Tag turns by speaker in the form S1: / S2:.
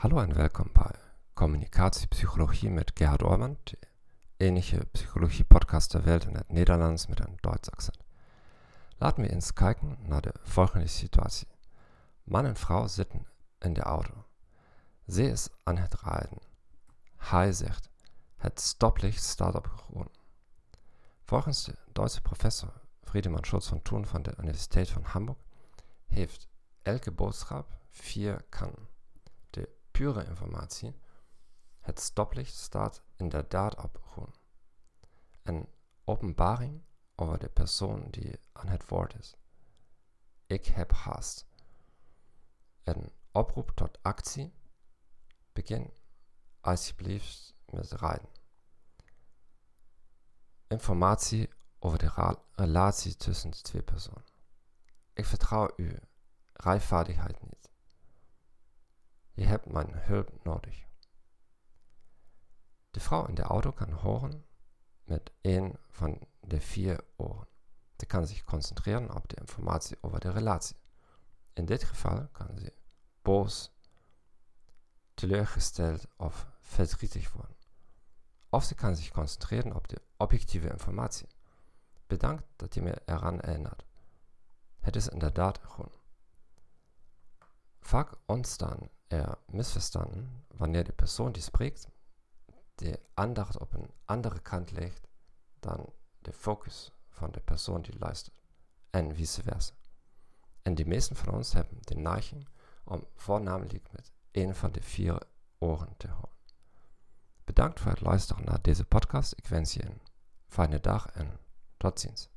S1: Hallo en welkom bij Communicatiepsychologie met Gerhard Orman, de enige psychologie-podcast der Welt in het Nederlands met een Duits accent. Laten we eens kijken naar de volgende situatie. Man en vrouw zitten in de auto. Ze is aan het rijden. Hij zegt, het stoplicht staat op groen. Volgens de Duitse professor Friedemann Schulz von Thun van de Universiteit van Hamburg heeft elke boodschap vier kannen pure informatie. Het stoplicht staat inderdaad op groen. Een openbaring over de persoon die aan het woord is. Ik heb haast. Een oproep tot actie. Begin alsjeblieft met rijden. Informatie over de relatie tussen de twee personen. Ik vertrouw uw rijvaardigheid niet. Je hebt mijn hulp nodig. De vrouw in de auto kan horen met een van de vier oren. Ze kan zich concentreren op de informatie over de relatie. In dit geval kan ze boos, teleurgesteld of verdrietig worden. Of ze kan zich concentreren op de objectieve informatie. Bedankt dat je me eraan erinnert. Het is inderdaad groen. Vaak ontstaan er missverstanden wanneer de persoon die spreekt de aandacht op een andere kant legt dan de focus van de persoon die luistert en vice versa. En de meesten van ons hebben de neiging om voornamelijk met een van de vier oren te horen. Bedankt voor het luisteren naar deze podcast. Ik wens je een fijne dag en tot ziens.